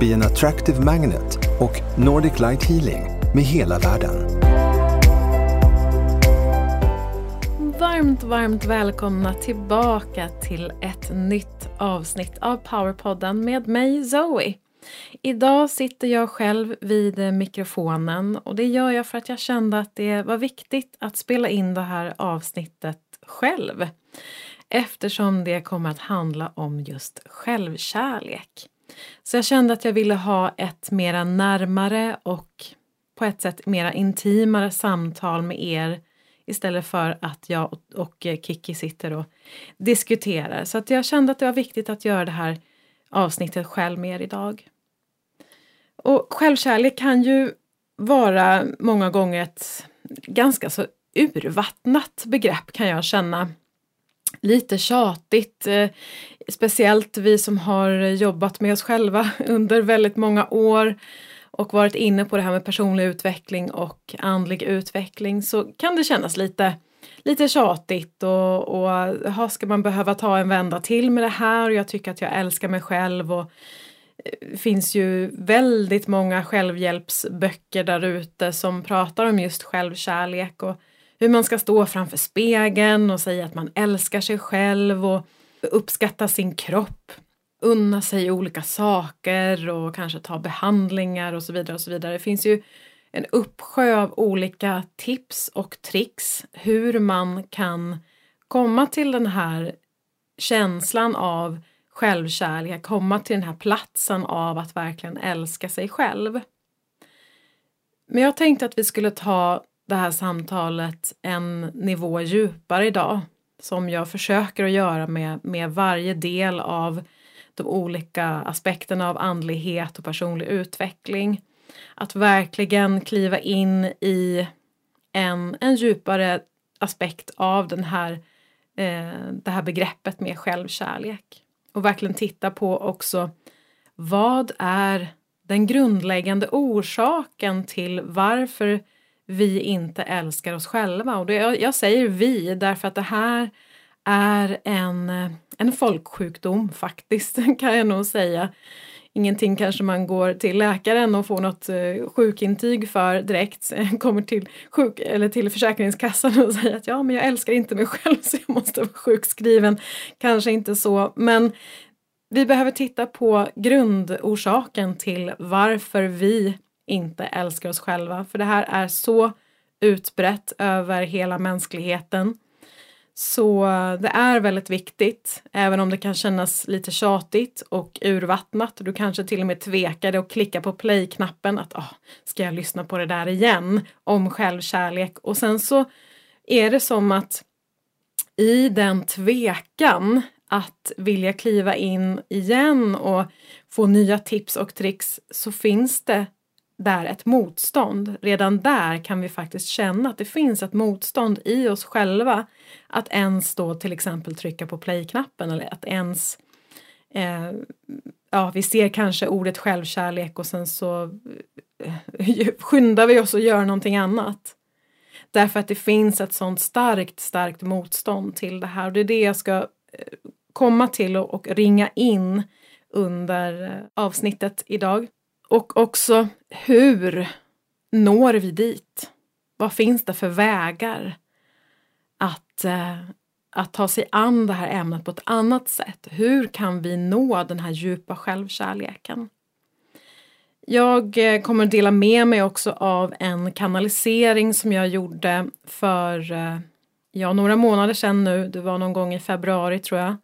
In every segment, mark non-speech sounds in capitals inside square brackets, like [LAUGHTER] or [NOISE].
Be an Attractive Magnet och Nordic Light Healing med hela världen. Varmt, varmt välkomna tillbaka till ett nytt avsnitt av Powerpodden med mig Zoe. Idag sitter jag själv vid mikrofonen och det gör jag för att jag kände att det var viktigt att spela in det här avsnittet själv. Eftersom det kommer att handla om just självkärlek. Så jag kände att jag ville ha ett mera närmare och på ett sätt mera intimare samtal med er istället för att jag och Kiki sitter och diskuterar. Så att jag kände att det var viktigt att göra det här avsnittet själv med er idag. Och självkärlek kan ju vara många gånger ett ganska så urvattnat begrepp kan jag känna. Lite tjatigt, eh, speciellt vi som har jobbat med oss själva [LAUGHS] under väldigt många år och varit inne på det här med personlig utveckling och andlig utveckling så kan det kännas lite, lite tjatigt och, och ha, ska man behöva ta en vända till med det här? Och jag tycker att jag älskar mig själv och det finns ju väldigt många självhjälpsböcker där ute som pratar om just självkärlek och hur man ska stå framför spegeln och säga att man älskar sig själv och uppskatta sin kropp, unna sig olika saker och kanske ta behandlingar och så vidare och så vidare. Det finns ju en uppsjö av olika tips och tricks hur man kan komma till den här känslan av självkärlek, komma till den här platsen av att verkligen älska sig själv. Men jag tänkte att vi skulle ta det här samtalet en nivå djupare idag som jag försöker att göra med, med varje del av de olika aspekterna av andlighet och personlig utveckling. Att verkligen kliva in i en, en djupare aspekt av den här, eh, det här begreppet med självkärlek och verkligen titta på också vad är den grundläggande orsaken till varför vi inte älskar oss själva. Och det, jag säger vi därför att det här är en, en folksjukdom faktiskt, [LAUGHS] kan jag nog säga. Ingenting kanske man går till läkaren och får något eh, sjukintyg för direkt, [LAUGHS] kommer till, sjuk, eller till Försäkringskassan och säger att ja men jag älskar inte mig själv [LAUGHS] så jag måste vara sjukskriven. Kanske inte så, men vi behöver titta på grundorsaken till varför vi inte älskar oss själva. För det här är så utbrett över hela mänskligheten. Så det är väldigt viktigt, även om det kan kännas lite tjatigt och urvattnat. Du kanske till och med tvekade och klicka på play-knappen att oh, ska jag lyssna på det där igen om självkärlek och sen så är det som att i den tvekan att vilja kliva in igen och få nya tips och tricks så finns det där ett motstånd. Redan där kan vi faktiskt känna att det finns ett motstånd i oss själva att ens då till exempel trycka på play-knappen eller att ens eh, ja, vi ser kanske ordet självkärlek och sen så eh, [LAUGHS] skyndar vi oss att göra någonting annat. Därför att det finns ett sånt starkt, starkt motstånd till det här och det är det jag ska eh, komma till och, och ringa in under eh, avsnittet idag. Och också hur når vi dit? Vad finns det för vägar att, eh, att ta sig an det här ämnet på ett annat sätt? Hur kan vi nå den här djupa självkärleken? Jag eh, kommer att dela med mig också av en kanalisering som jag gjorde för eh, ja, några månader sedan nu. Det var någon gång i februari tror jag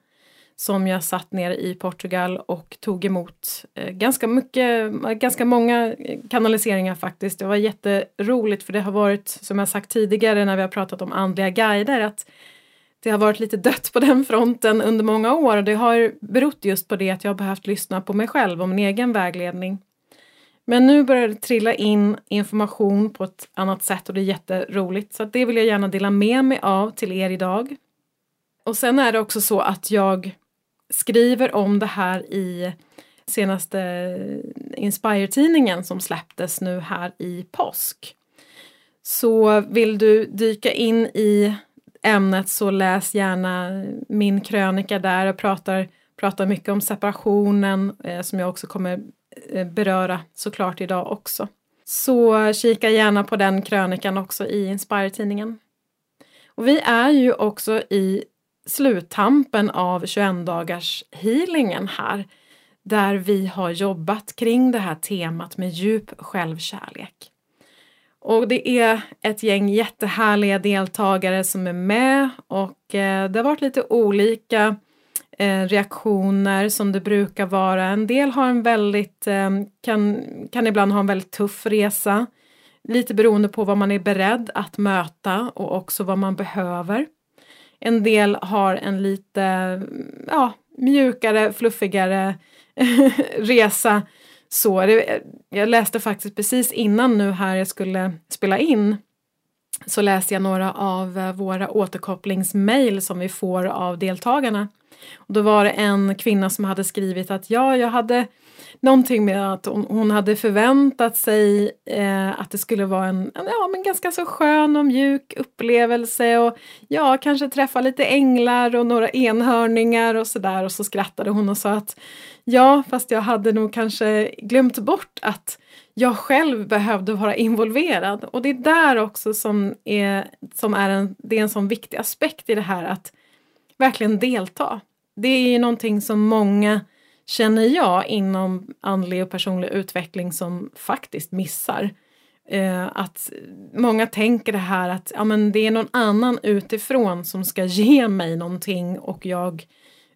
som jag satt ner i Portugal och tog emot eh, ganska mycket, ganska många eh, kanaliseringar faktiskt. Det var jätteroligt för det har varit, som jag sagt tidigare när vi har pratat om andliga guider, att det har varit lite dött på den fronten under många år och det har berott just på det att jag har behövt lyssna på mig själv och min egen vägledning. Men nu börjar det trilla in information på ett annat sätt och det är jätteroligt. Så det vill jag gärna dela med mig av till er idag. Och sen är det också så att jag skriver om det här i senaste Inspire-tidningen som släpptes nu här i påsk. Så vill du dyka in i ämnet så läs gärna min krönika där. Jag pratar, pratar mycket om separationen eh, som jag också kommer eh, beröra såklart idag också. Så kika gärna på den krönikan också i Inspire-tidningen. Och vi är ju också i sluttampen av 21 dagars healingen här där vi har jobbat kring det här temat med djup självkärlek. Och det är ett gäng jättehärliga deltagare som är med och eh, det har varit lite olika eh, reaktioner som det brukar vara. En del har en väldigt, eh, kan, kan ibland ha en väldigt tuff resa. Lite beroende på vad man är beredd att möta och också vad man behöver. En del har en lite ja, mjukare, fluffigare [LAUGHS] resa. Så det, jag läste faktiskt precis innan nu här jag skulle spela in så läste jag några av eh, våra återkopplingsmail som vi får av deltagarna. Och då var det en kvinna som hade skrivit att ja, jag hade någonting med att hon, hon hade förväntat sig eh, att det skulle vara en ja, men ganska så skön och mjuk upplevelse och ja, kanske träffa lite änglar och några enhörningar och sådär och så skrattade hon och sa att ja, fast jag hade nog kanske glömt bort att jag själv behövde vara involverad och det är där också som är, som är en, det är en sån viktig aspekt i det här att verkligen delta. Det är ju någonting som många känner jag inom andlig och personlig utveckling som faktiskt missar. Eh, att många tänker det här att ja, men det är någon annan utifrån som ska ge mig någonting och jag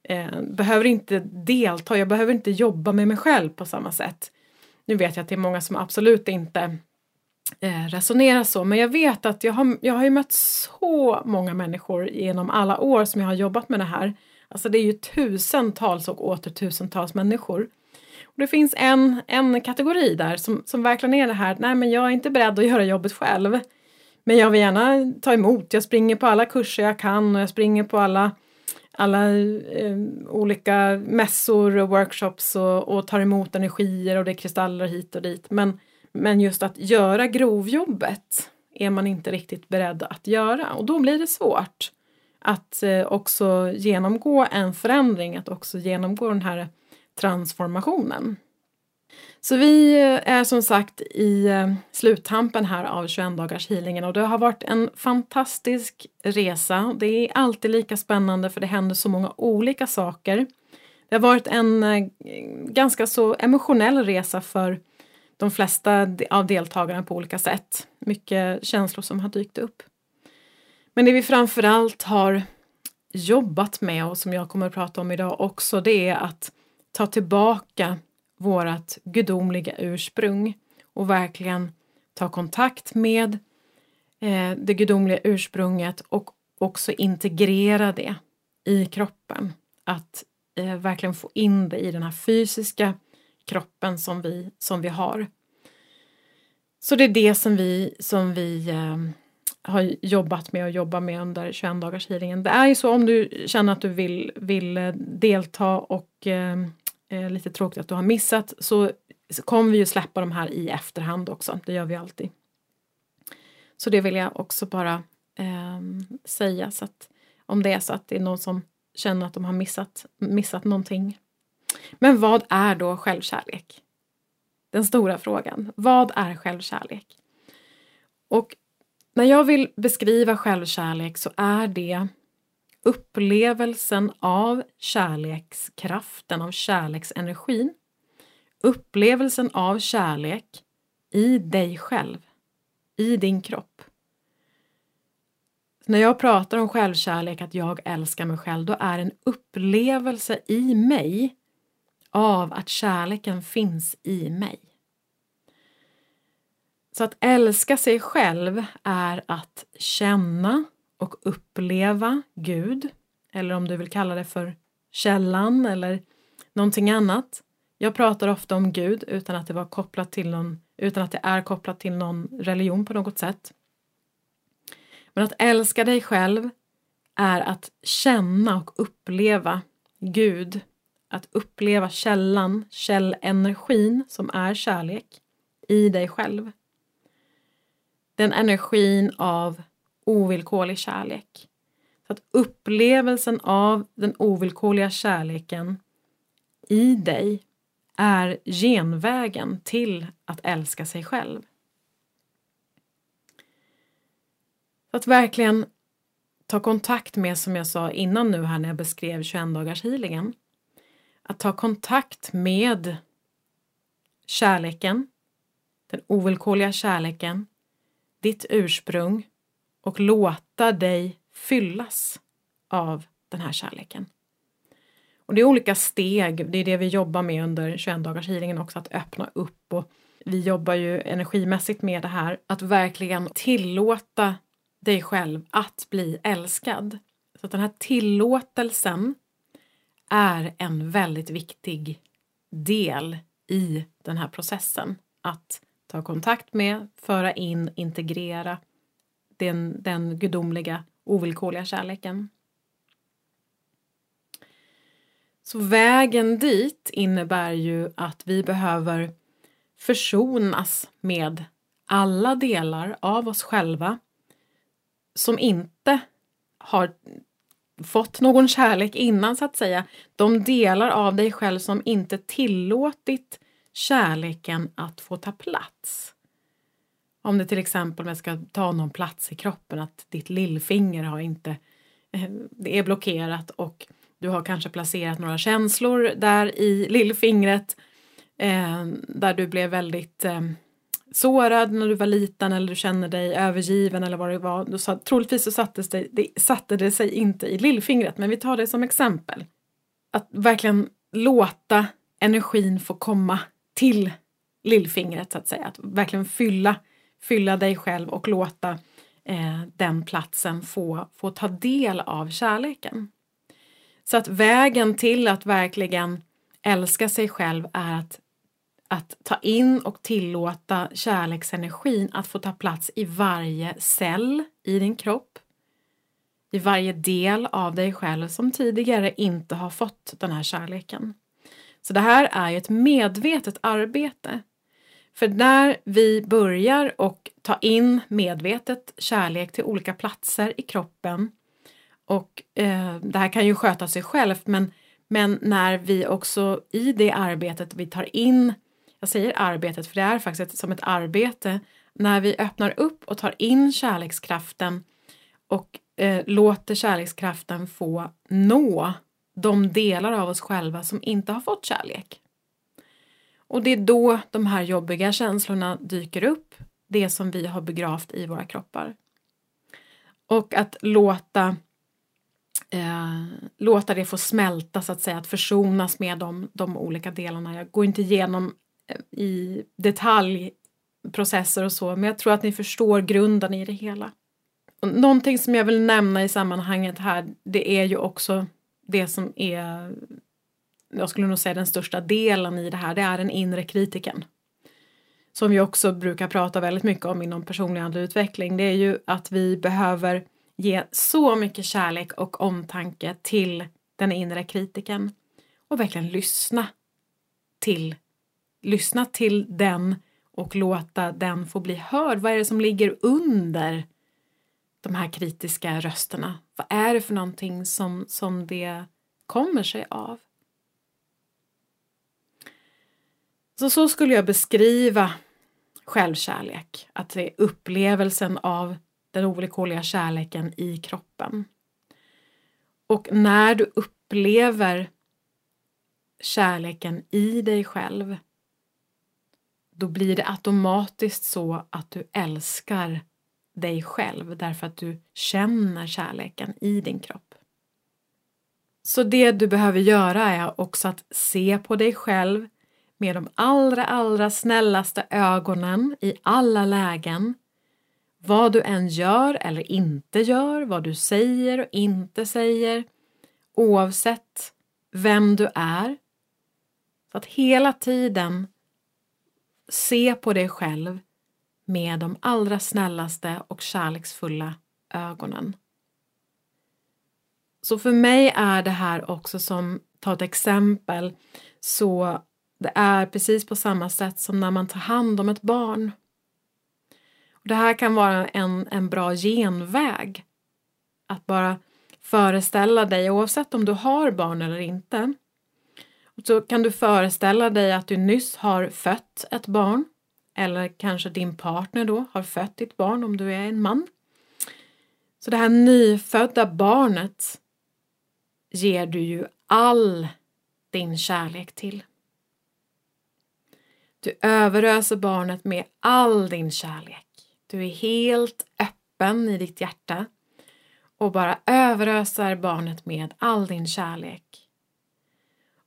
eh, behöver inte delta, jag behöver inte jobba med mig själv på samma sätt. Nu vet jag att det är många som absolut inte eh, resonerar så, men jag vet att jag har, jag har ju mött så många människor genom alla år som jag har jobbat med det här Alltså det är ju tusentals och åter tusentals människor. Och det finns en, en kategori där som, som verkligen är det här, nej men jag är inte beredd att göra jobbet själv. Men jag vill gärna ta emot, jag springer på alla kurser jag kan och jag springer på alla, alla eh, olika mässor och workshops och, och tar emot energier och det är kristaller hit och dit. Men, men just att göra grovjobbet är man inte riktigt beredd att göra och då blir det svårt att eh, också genomgå en förändring, att också genomgå den här transformationen. Så vi eh, är som sagt i eh, sluttampen här av 21 dagars healingen och det har varit en fantastisk resa. Det är alltid lika spännande för det händer så många olika saker. Det har varit en ganska så emotionell resa för de flesta av deltagarna på olika sätt. Mycket känslor som har dykt upp. Men det vi framförallt har jobbat med och som jag kommer att prata om idag också det är att ta tillbaka vårat gudomliga ursprung och verkligen ta kontakt med eh, det gudomliga ursprunget och också integrera det i kroppen. Att eh, verkligen få in det i den här fysiska kroppen som vi, som vi har. Så det är det som vi, som vi eh, har jobbat med och jobbar med under 21 dagars healingen. Det är ju så om du känner att du vill, vill eh, delta och eh, eh, lite tråkigt att du har missat så, så kommer vi ju släppa de här i efterhand också. Det gör vi alltid. Så det vill jag också bara eh, säga så att om det är så att det är någon som känner att de har missat, missat någonting. Men vad är då självkärlek? Den stora frågan. Vad är självkärlek? Och när jag vill beskriva självkärlek så är det upplevelsen av kärlekskraften, av kärleksenergin. Upplevelsen av kärlek i dig själv, i din kropp. När jag pratar om självkärlek, att jag älskar mig själv, då är en upplevelse i mig av att kärleken finns i mig. Så att älska sig själv är att känna och uppleva Gud, eller om du vill kalla det för källan eller någonting annat. Jag pratar ofta om Gud utan att det var kopplat till någon, utan att det är kopplat till någon religion på något sätt. Men att älska dig själv är att känna och uppleva Gud, att uppleva källan, källenergin som är kärlek i dig själv. Den energin av ovillkorlig kärlek. Så att upplevelsen av den ovillkorliga kärleken i dig är genvägen till att älska sig själv. Så att verkligen ta kontakt med, som jag sa innan nu här när jag beskrev 21 dagars healingen, att ta kontakt med kärleken, den ovillkorliga kärleken, ditt ursprung och låta dig fyllas av den här kärleken. Och det är olika steg, det är det vi jobbar med under 21 dagars healingen också, att öppna upp och vi jobbar ju energimässigt med det här, att verkligen tillåta dig själv att bli älskad. Så att den här tillåtelsen är en väldigt viktig del i den här processen. Att ta kontakt med, föra in, integrera den, den gudomliga ovillkorliga kärleken. Så vägen dit innebär ju att vi behöver försonas med alla delar av oss själva som inte har fått någon kärlek innan så att säga. De delar av dig själv som inte tillåtit kärleken att få ta plats. Om det till exempel ska ta någon plats i kroppen, att ditt lillfinger har inte, eh, det är blockerat och du har kanske placerat några känslor där i lillfingret eh, där du blev väldigt eh, sårad när du var liten eller du känner dig övergiven eller vad det var. Du sa, troligtvis så sattes det, det, satte det sig inte i lillfingret men vi tar det som exempel. Att verkligen låta energin få komma till lillfingret så att säga. Att verkligen fylla, fylla dig själv och låta eh, den platsen få, få ta del av kärleken. Så att vägen till att verkligen älska sig själv är att, att ta in och tillåta kärleksenergin att få ta plats i varje cell i din kropp, i varje del av dig själv som tidigare inte har fått den här kärleken. Så det här är ju ett medvetet arbete. För när vi börjar och ta in medvetet kärlek till olika platser i kroppen och eh, det här kan ju sköta sig självt men, men när vi också i det arbetet vi tar in, jag säger arbetet för det är faktiskt som ett arbete, när vi öppnar upp och tar in kärlekskraften och eh, låter kärlekskraften få nå de delar av oss själva som inte har fått kärlek. Och det är då de här jobbiga känslorna dyker upp, det som vi har begravt i våra kroppar. Och att låta eh, låta det få smälta så att säga, att försonas med de, de olika delarna. Jag går inte igenom eh, i detalj processer och så, men jag tror att ni förstår grunden i det hela. Någonting som jag vill nämna i sammanhanget här, det är ju också det som är, jag skulle nog säga den största delen i det här, det är den inre kritiken. Som vi också brukar prata väldigt mycket om inom personlig andlig utveckling, det är ju att vi behöver ge så mycket kärlek och omtanke till den inre kritiken och verkligen lyssna till lyssna till den och låta den få bli hörd. Vad är det som ligger under de här kritiska rösterna? Vad är det för någonting som, som det kommer sig av? Så, så skulle jag beskriva självkärlek, att det är upplevelsen av den ovillkorliga kärleken i kroppen. Och när du upplever kärleken i dig själv då blir det automatiskt så att du älskar dig själv därför att du känner kärleken i din kropp. Så det du behöver göra är också att se på dig själv med de allra, allra snällaste ögonen i alla lägen vad du än gör eller inte gör, vad du säger och inte säger, oavsett vem du är, Så att hela tiden se på dig själv med de allra snällaste och kärleksfulla ögonen. Så för mig är det här också som, ta ett exempel, så det är precis på samma sätt som när man tar hand om ett barn. Och det här kan vara en, en bra genväg. Att bara föreställa dig, oavsett om du har barn eller inte, så kan du föreställa dig att du nyss har fött ett barn eller kanske din partner då har fött ditt barn om du är en man. Så det här nyfödda barnet ger du ju all din kärlek till. Du överöser barnet med all din kärlek. Du är helt öppen i ditt hjärta och bara överöser barnet med all din kärlek.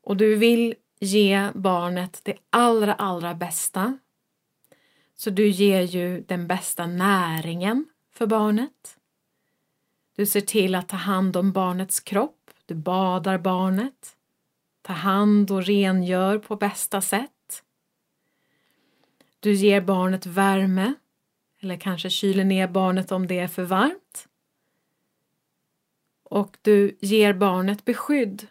Och du vill ge barnet det allra, allra bästa. Så du ger ju den bästa näringen för barnet. Du ser till att ta hand om barnets kropp. Du badar barnet. Tar hand och rengör på bästa sätt. Du ger barnet värme eller kanske kyler ner barnet om det är för varmt. Och du ger barnet beskydd.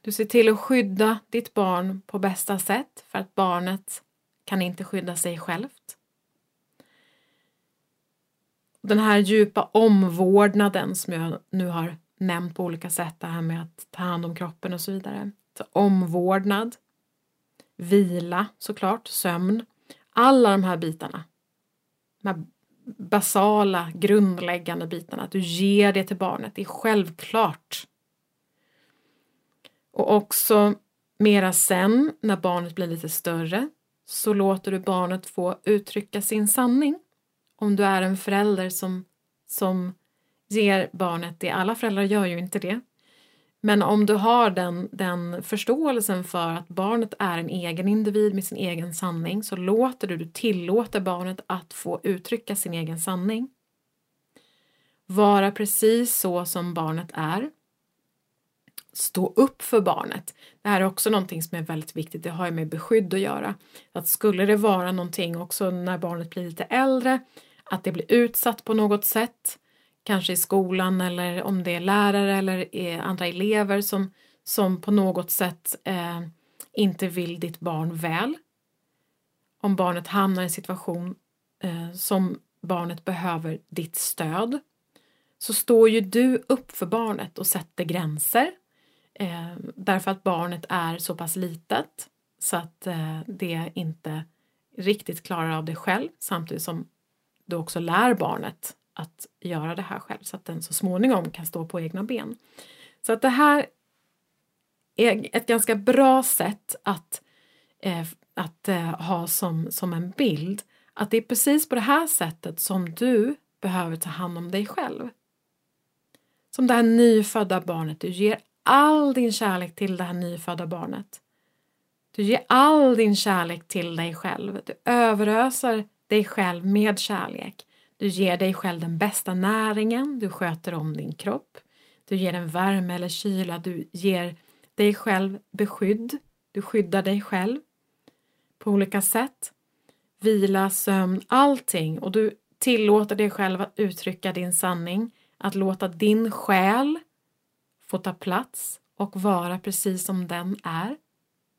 Du ser till att skydda ditt barn på bästa sätt för att barnet kan inte skydda sig självt. Den här djupa omvårdnaden som jag nu har nämnt på olika sätt, det här med att ta hand om kroppen och så vidare. Så omvårdnad, vila såklart, sömn. Alla de här bitarna. De här basala, grundläggande bitarna. Att du ger det till barnet, det är självklart. Och också mera sen, när barnet blir lite större, så låter du barnet få uttrycka sin sanning. Om du är en förälder som, som ger barnet det, alla föräldrar gör ju inte det, men om du har den, den förståelsen för att barnet är en egen individ med sin egen sanning så låter du, du tillåter barnet att få uttrycka sin egen sanning. Vara precis så som barnet är. Stå upp för barnet. Det här är också någonting som är väldigt viktigt, det har ju med beskydd att göra. Att skulle det vara någonting också när barnet blir lite äldre, att det blir utsatt på något sätt, kanske i skolan eller om det är lärare eller eh, andra elever som, som på något sätt eh, inte vill ditt barn väl. Om barnet hamnar i en situation eh, som barnet behöver ditt stöd så står ju du upp för barnet och sätter gränser eh, därför att barnet är så pass litet så att eh, det inte riktigt klarar av det själv samtidigt som du också lär barnet att göra det här själv så att den så småningom kan stå på egna ben. Så att det här är ett ganska bra sätt att, eh, att eh, ha som, som en bild att det är precis på det här sättet som du behöver ta hand om dig själv. Som det här nyfödda barnet, du ger all din kärlek till det här nyfödda barnet. Du ger all din kärlek till dig själv. Du överöser dig själv med kärlek. Du ger dig själv den bästa näringen, du sköter om din kropp, du ger den värme eller kyla, du ger dig själv beskydd, du skyddar dig själv på olika sätt. Vila, sömn, allting och du tillåter dig själv att uttrycka din sanning, att låta din själ få ta plats och vara precis som den är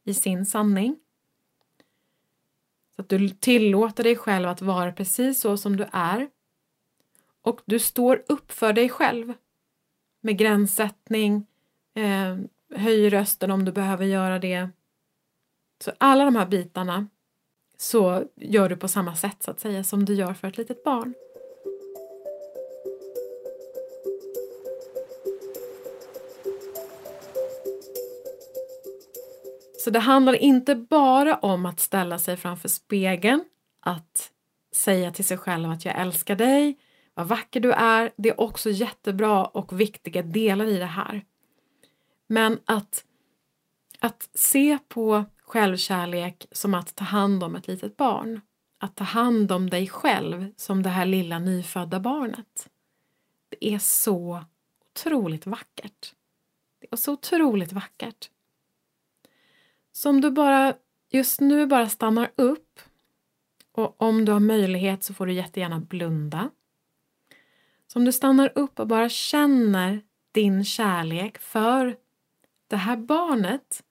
i sin sanning. Så att du tillåter dig själv att vara precis så som du är. Och du står upp för dig själv. Med gränssättning, eh, höj rösten om du behöver göra det. Så alla de här bitarna så gör du på samma sätt så att säga som du gör för ett litet barn. Så det handlar inte bara om att ställa sig framför spegeln, att säga till sig själv att jag älskar dig, vad vacker du är. Det är också jättebra och viktiga delar i det här. Men att, att se på självkärlek som att ta hand om ett litet barn. Att ta hand om dig själv som det här lilla nyfödda barnet. Det är så otroligt vackert. Det är så otroligt vackert. Så om du bara just nu bara stannar upp och om du har möjlighet så får du jättegärna blunda. Så om du stannar upp och bara känner din kärlek för det här barnet.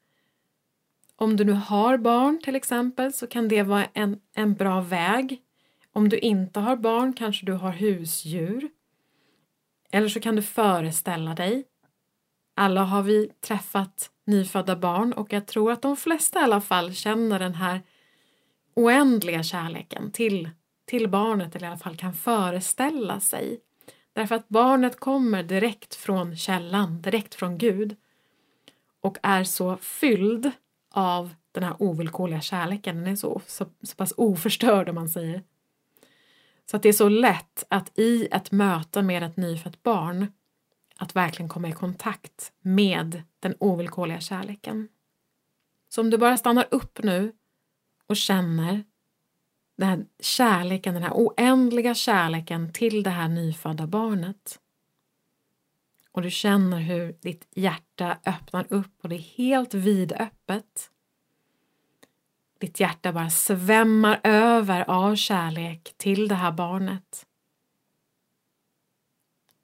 Om du nu har barn till exempel så kan det vara en, en bra väg. Om du inte har barn kanske du har husdjur. Eller så kan du föreställa dig. Alla har vi träffat nyfödda barn och jag tror att de flesta i alla fall känner den här oändliga kärleken till, till barnet eller i alla fall kan föreställa sig. Därför att barnet kommer direkt från källan, direkt från Gud och är så fylld av den här ovillkorliga kärleken. Den är så, så, så pass oförstörd om man säger. Så att det är så lätt att i ett möte med ett nyfött barn att verkligen komma i kontakt med den ovillkorliga kärleken. Så om du bara stannar upp nu och känner den här kärleken, den här oändliga kärleken till det här nyfödda barnet. Och du känner hur ditt hjärta öppnar upp och det är helt vidöppet. Ditt hjärta bara svämmar över av kärlek till det här barnet.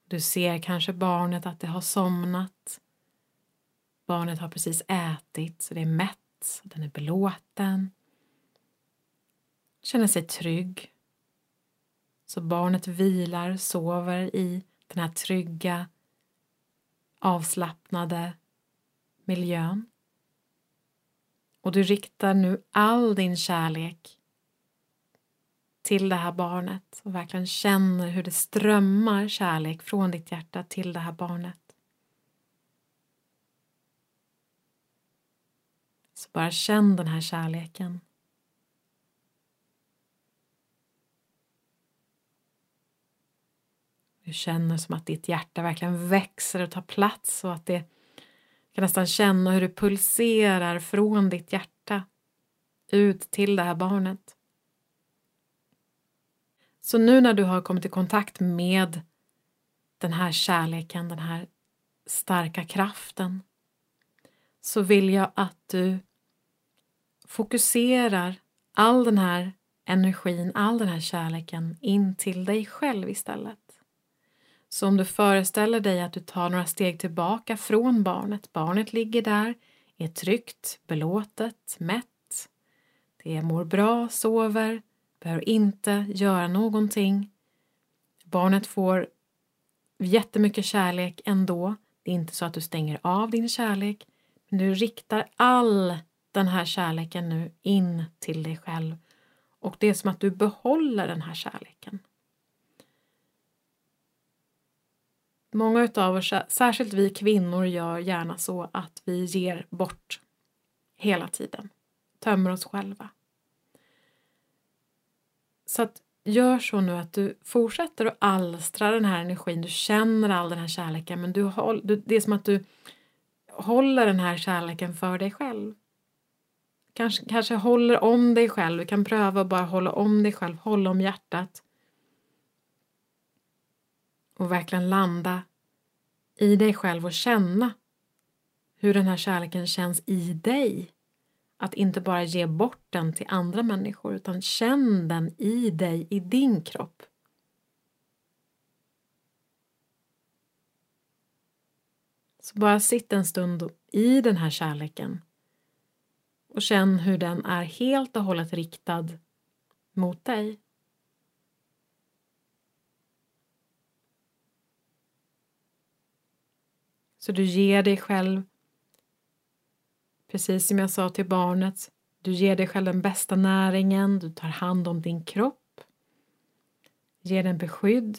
Du ser kanske barnet att det har somnat. Barnet har precis ätit så det är mätt, den är belåten. Känner sig trygg. Så barnet vilar, sover i den här trygga, avslappnade miljön. Och du riktar nu all din kärlek till det här barnet och verkligen känner hur det strömmar kärlek från ditt hjärta till det här barnet. Så bara känn den här kärleken. Du känner som att ditt hjärta verkligen växer och tar plats och att det kan nästan känna hur det pulserar från ditt hjärta ut till det här barnet. Så nu när du har kommit i kontakt med den här kärleken, den här starka kraften så vill jag att du fokuserar all den här energin, all den här kärleken in till dig själv istället. Så om du föreställer dig att du tar några steg tillbaka från barnet, barnet ligger där, är tryggt, belåtet, mätt, det mår bra, sover, behöver inte göra någonting. Barnet får jättemycket kärlek ändå. Det är inte så att du stänger av din kärlek, men du riktar all den här kärleken nu in till dig själv och det är som att du behåller den här kärleken. Många av oss, särskilt vi kvinnor, gör gärna så att vi ger bort hela tiden. Tömmer oss själva. Så att gör så nu att du fortsätter att alstra den här energin. Du känner all den här kärleken men du, håll, du, det är som att du håller den här kärleken för dig själv. Kanske, kanske håller om dig själv. Du kan pröva att bara hålla om dig själv, hålla om hjärtat och verkligen landa i dig själv och känna hur den här kärleken känns i dig. Att inte bara ge bort den till andra människor utan känn den i dig, i din kropp. Så bara sitt en stund i den här kärleken och känn hur den är helt och hållet riktad mot dig. Så du ger dig själv, precis som jag sa till barnet, du ger dig själv den bästa näringen, du tar hand om din kropp, ger den beskydd.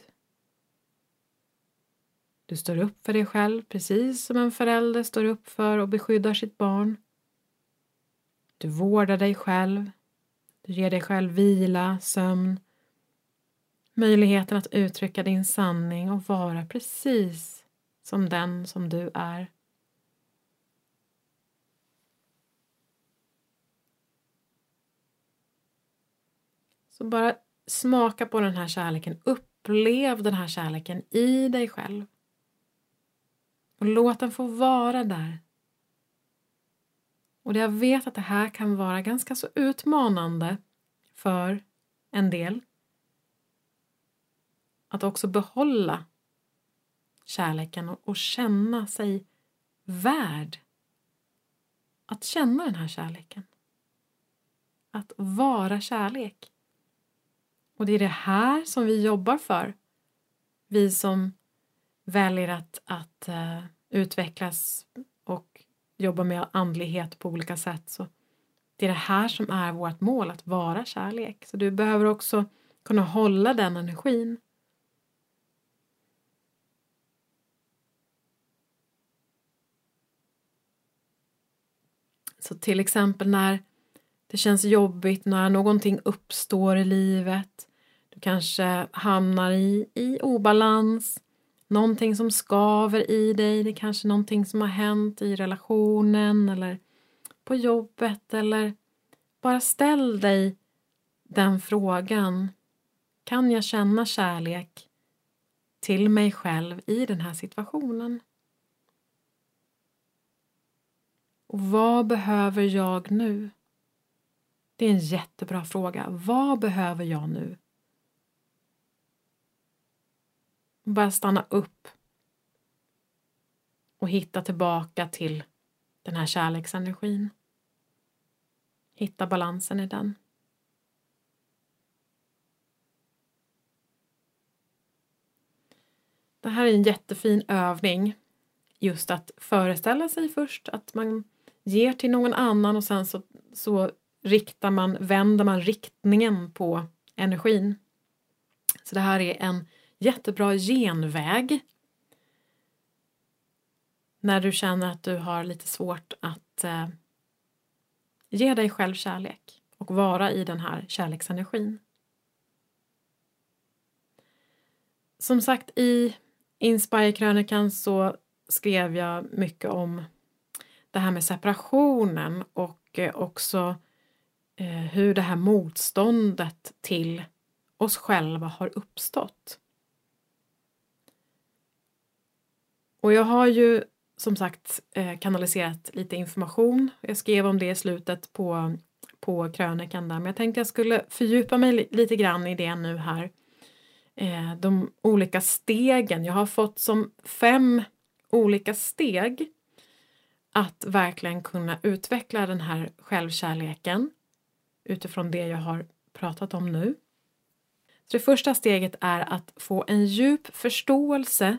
Du står upp för dig själv precis som en förälder står upp för och beskyddar sitt barn. Du vårdar dig själv, du ger dig själv vila, sömn, möjligheten att uttrycka din sanning och vara precis som den som du är. Så bara smaka på den här kärleken, upplev den här kärleken i dig själv. Och låt den få vara där. Och jag vet att det här kan vara ganska så utmanande för en del. Att också behålla kärleken och, och känna sig värd att känna den här kärleken. Att vara kärlek. Och det är det här som vi jobbar för. Vi som väljer att, att uh, utvecklas och jobba med andlighet på olika sätt. Så det är det här som är vårt mål, att vara kärlek. Så du behöver också kunna hålla den energin. Så till exempel när det känns jobbigt, när någonting uppstår i livet. Du kanske hamnar i, i obalans, någonting som skaver i dig. Det är kanske någonting som har hänt i relationen eller på jobbet eller bara ställ dig den frågan. Kan jag känna kärlek till mig själv i den här situationen? Och vad behöver jag nu? Det är en jättebra fråga. Vad behöver jag nu? Bara stanna upp och hitta tillbaka till den här kärleksenergin. Hitta balansen i den. Det här är en jättefin övning. Just att föreställa sig först att man ger till någon annan och sen så, så riktar man, vänder man riktningen på energin. Så det här är en jättebra genväg när du känner att du har lite svårt att eh, ge dig själv kärlek och vara i den här kärleksenergin. Som sagt, i Inspire-krönikan så skrev jag mycket om det här med separationen och eh, också eh, hur det här motståndet till oss själva har uppstått. Och jag har ju som sagt eh, kanaliserat lite information. Jag skrev om det i slutet på, på krönikan där, men jag tänkte jag skulle fördjupa mig lite grann i det nu här. Eh, de olika stegen. Jag har fått som fem olika steg att verkligen kunna utveckla den här självkärleken utifrån det jag har pratat om nu. Så det första steget är att få en djup förståelse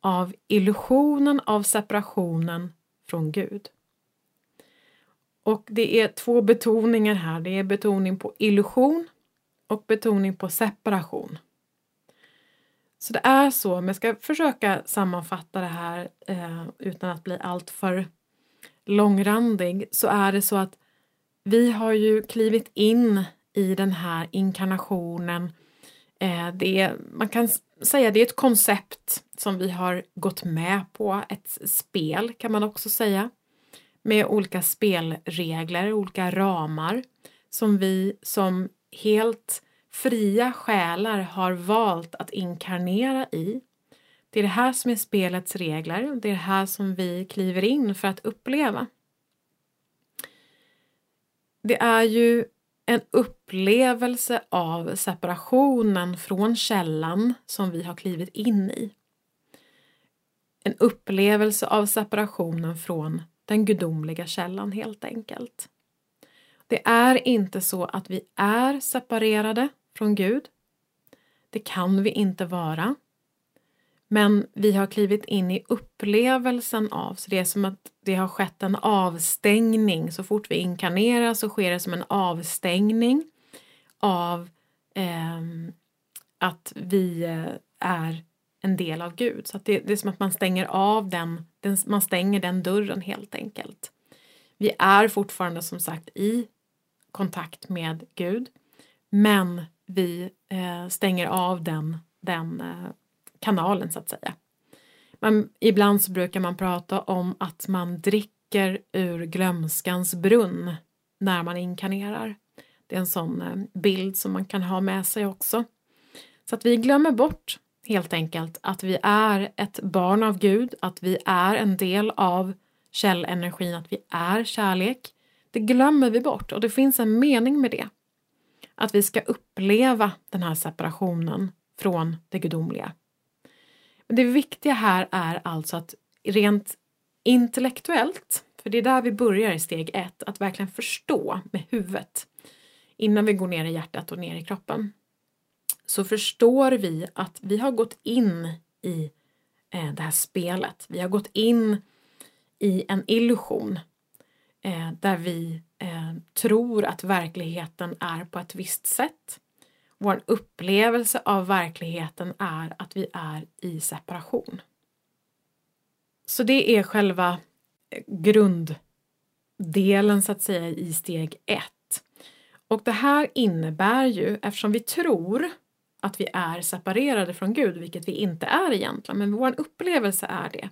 av illusionen av separationen från Gud. Och det är två betoningar här. Det är betoning på illusion och betoning på separation. Så det är så, men jag ska försöka sammanfatta det här eh, utan att bli alltför långrandig, så är det så att vi har ju klivit in i den här inkarnationen. Eh, det är, man kan säga det är ett koncept som vi har gått med på, ett spel kan man också säga, med olika spelregler, olika ramar som vi som helt fria själar har valt att inkarnera i. Det är det här som är spelets regler, det är det här som vi kliver in för att uppleva. Det är ju en upplevelse av separationen från källan som vi har klivit in i. En upplevelse av separationen från den gudomliga källan helt enkelt. Det är inte så att vi är separerade från Gud. Det kan vi inte vara. Men vi har klivit in i upplevelsen av, så det är som att det har skett en avstängning. Så fort vi inkarnerar så sker det som en avstängning av eh, att vi eh, är en del av Gud. Så det, det, är som att man stänger av den, den, man stänger den dörren helt enkelt. Vi är fortfarande som sagt i kontakt med Gud, men vi eh, stänger av den, den eh, kanalen så att säga. Men ibland så brukar man prata om att man dricker ur glömskans brunn när man inkarnerar. Det är en sån eh, bild som man kan ha med sig också. Så att vi glömmer bort helt enkelt att vi är ett barn av Gud, att vi är en del av källenergin, att vi är kärlek. Det glömmer vi bort och det finns en mening med det. Att vi ska uppleva den här separationen från det gudomliga. Det viktiga här är alltså att rent intellektuellt, för det är där vi börjar i steg ett, att verkligen förstå med huvudet innan vi går ner i hjärtat och ner i kroppen. Så förstår vi att vi har gått in i eh, det här spelet. Vi har gått in i en illusion eh, där vi eh, tror att verkligheten är på ett visst sätt. Vår upplevelse av verkligheten är att vi är i separation. Så det är själva eh, grunddelen så att säga i steg ett. Och det här innebär ju, eftersom vi tror att vi är separerade från Gud, vilket vi inte är egentligen, men vår upplevelse är det,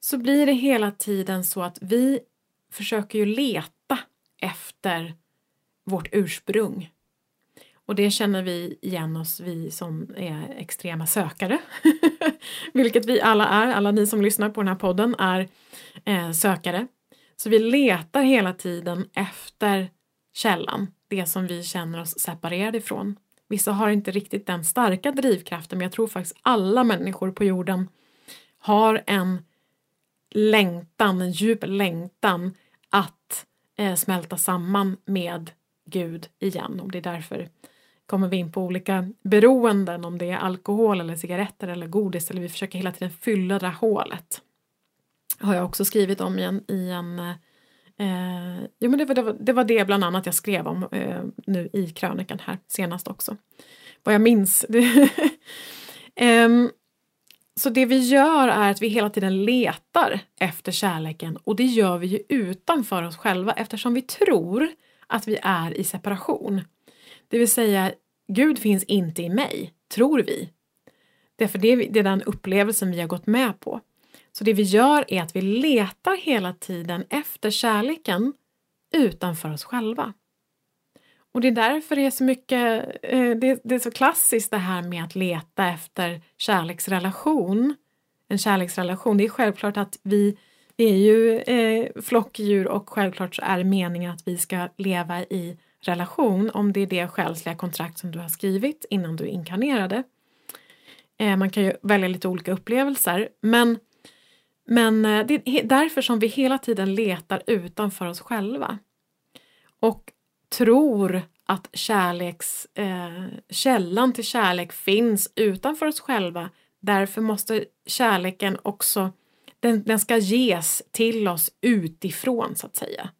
så blir det hela tiden så att vi försöker ju leta efter vårt ursprung. Och det känner vi igen oss, vi som är extrema sökare. [LAUGHS] Vilket vi alla är, alla ni som lyssnar på den här podden är eh, sökare. Så vi letar hela tiden efter källan, det som vi känner oss separerade ifrån. Vissa har inte riktigt den starka drivkraften men jag tror faktiskt alla människor på jorden har en längtan, en djup längtan att eh, smälta samman med Gud igen. Och det är därför kommer vi in på olika beroenden, om det är alkohol eller cigaretter eller godis, eller vi försöker hela tiden fylla det här hålet. Har jag också skrivit om i en, i en eh, jo, men det var, det, var, det var det bland annat jag skrev om eh, nu i krönikan här senast också. Vad jag minns. um, [LAUGHS] så det vi gör är att vi hela tiden letar efter kärleken och det gör vi ju utanför oss själva eftersom vi tror att vi är i separation. Det vill säga, Gud finns inte i mig, tror vi. Därför det, det är den upplevelsen vi har gått med på. Så det vi gör är att vi letar hela tiden efter kärleken utanför oss själva. Och det är därför det är så mycket, eh, det, är så klassiskt det här med att leta efter kärleksrelation. En kärleksrelation, det är självklart att vi, vi är ju eh, flockdjur och självklart så är det meningen att vi ska leva i relation om det är det själsliga kontrakt som du har skrivit innan du inkarnerade. Eh, man kan ju välja lite olika upplevelser men, men eh, det är därför som vi hela tiden letar utanför oss själva. Och tror att kärleks, eh, källan till kärlek finns utanför oss själva. Därför måste kärleken också, den, den ska ges till oss utifrån så att säga.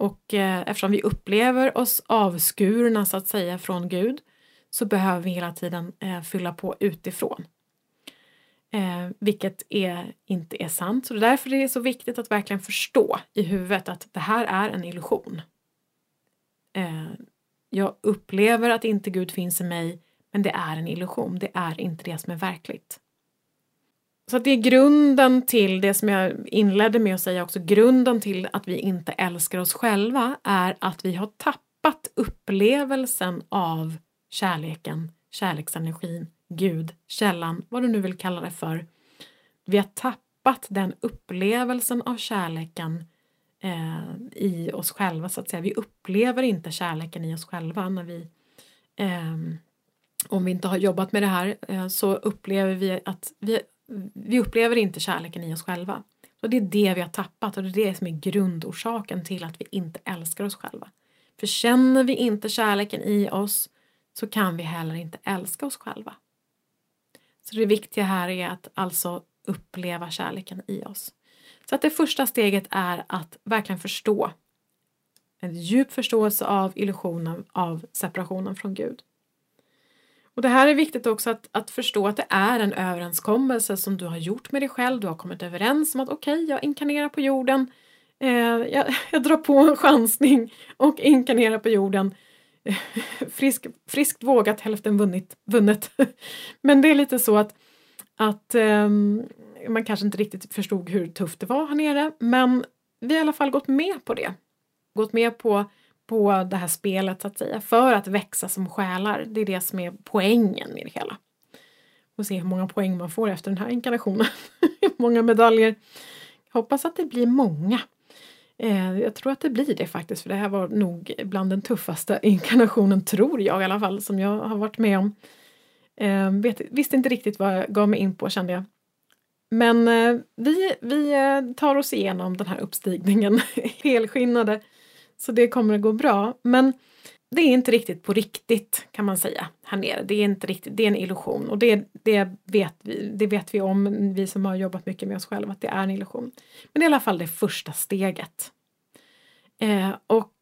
Och eh, eftersom vi upplever oss avskurna så att säga från Gud så behöver vi hela tiden eh, fylla på utifrån. Eh, vilket är, inte är sant. Så det är därför det är så viktigt att verkligen förstå i huvudet att det här är en illusion. Eh, jag upplever att inte Gud finns i mig men det är en illusion, det är inte det som är verkligt. Så det är grunden till det som jag inledde med att säga också, grunden till att vi inte älskar oss själva är att vi har tappat upplevelsen av kärleken, kärleksenergin, Gud, källan, vad du nu vill kalla det för. Vi har tappat den upplevelsen av kärleken eh, i oss själva så att säga. Vi upplever inte kärleken i oss själva när vi eh, om vi inte har jobbat med det här eh, så upplever vi att vi vi upplever inte kärleken i oss själva. Och det är det vi har tappat och det är det som är grundorsaken till att vi inte älskar oss själva. För känner vi inte kärleken i oss så kan vi heller inte älska oss själva. Så det viktiga här är att alltså uppleva kärleken i oss. Så att det första steget är att verkligen förstå en djup förståelse av illusionen av separationen från Gud. Och det här är viktigt också att, att förstå att det är en överenskommelse som du har gjort med dig själv. Du har kommit överens om att okej, okay, jag inkarnerar på jorden. Eh, jag, [LAUGHS] jag, drar på en chansning och inkarnerar på jorden. [LAUGHS] Frisk, friskt vågat, hälften vunnit, vunnet. [LAUGHS] Men det är lite så att, att eh, man kanske inte riktigt förstod hur tufft det var här nere. Men vi har i alla fall gått med på det. Gått med på på det här spelet så att säga, för att växa som själar. Det är det som är poängen med det hela. Och se hur många poäng man får efter den här inkarnationen. [LAUGHS] många medaljer. Hoppas att det blir många. Eh, jag tror att det blir det faktiskt, för det här var nog bland den tuffaste [LAUGHS] inkarnationen, tror jag i alla fall, som jag har varit med om. Eh, vet, visste inte riktigt vad jag gav mig in på kände jag. Men eh, vi, vi eh, tar oss igenom den här uppstigningen [LAUGHS] helskinnade. Så det kommer att gå bra. Men det är inte riktigt på riktigt kan man säga här nere. Det är inte riktigt, det är en illusion och det, det, vet vi, det vet vi om, vi som har jobbat mycket med oss själva, att det är en illusion. Men det är i alla fall det första steget. Eh, och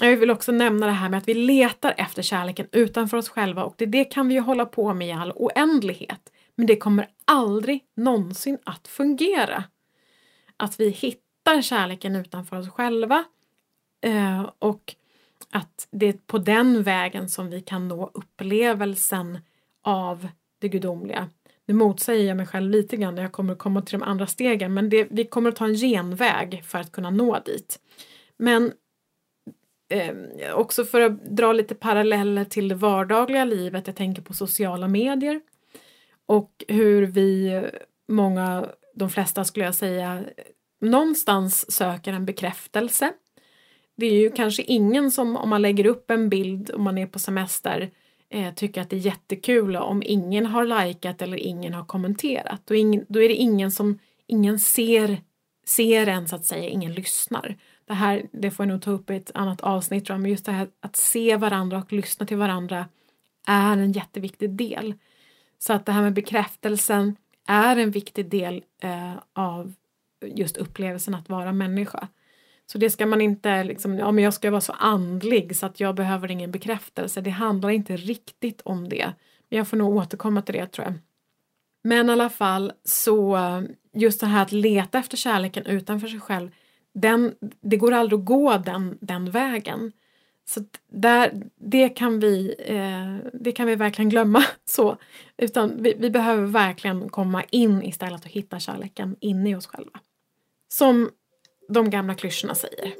jag vill också nämna det här med att vi letar efter kärleken utanför oss själva och det, det kan vi ju hålla på med i all oändlighet. Men det kommer aldrig någonsin att fungera. Att vi hittar kärleken utanför oss själva Eh, och att det är på den vägen som vi kan nå upplevelsen av det gudomliga. Nu motsäger jag mig själv lite grann när jag kommer att komma till de andra stegen men det, vi kommer att ta en genväg för att kunna nå dit. Men eh, också för att dra lite paralleller till det vardagliga livet, jag tänker på sociala medier och hur vi, många, de flesta skulle jag säga, någonstans söker en bekräftelse. Det är ju kanske ingen som om man lägger upp en bild om man är på semester eh, tycker att det är jättekul om ingen har likat eller ingen har kommenterat. Då, ingen, då är det ingen som, ingen ser, ser en så att säga, ingen lyssnar. Det här, det får jag nog ta upp i ett annat avsnitt tror jag, men just det här att se varandra och lyssna till varandra är en jätteviktig del. Så att det här med bekräftelsen är en viktig del eh, av just upplevelsen att vara människa. Så det ska man inte liksom, ja men jag ska vara så andlig så att jag behöver ingen bekräftelse. Det handlar inte riktigt om det. Men jag får nog återkomma till det tror jag. Men i alla fall så just det här att leta efter kärleken utanför sig själv. Den, det går aldrig att gå den, den vägen. Så där, det, kan vi, eh, det kan vi verkligen glömma. [LAUGHS] så. Utan vi, vi, behöver verkligen komma in istället och hitta kärleken inne i oss själva. Som de gamla klyschorna säger.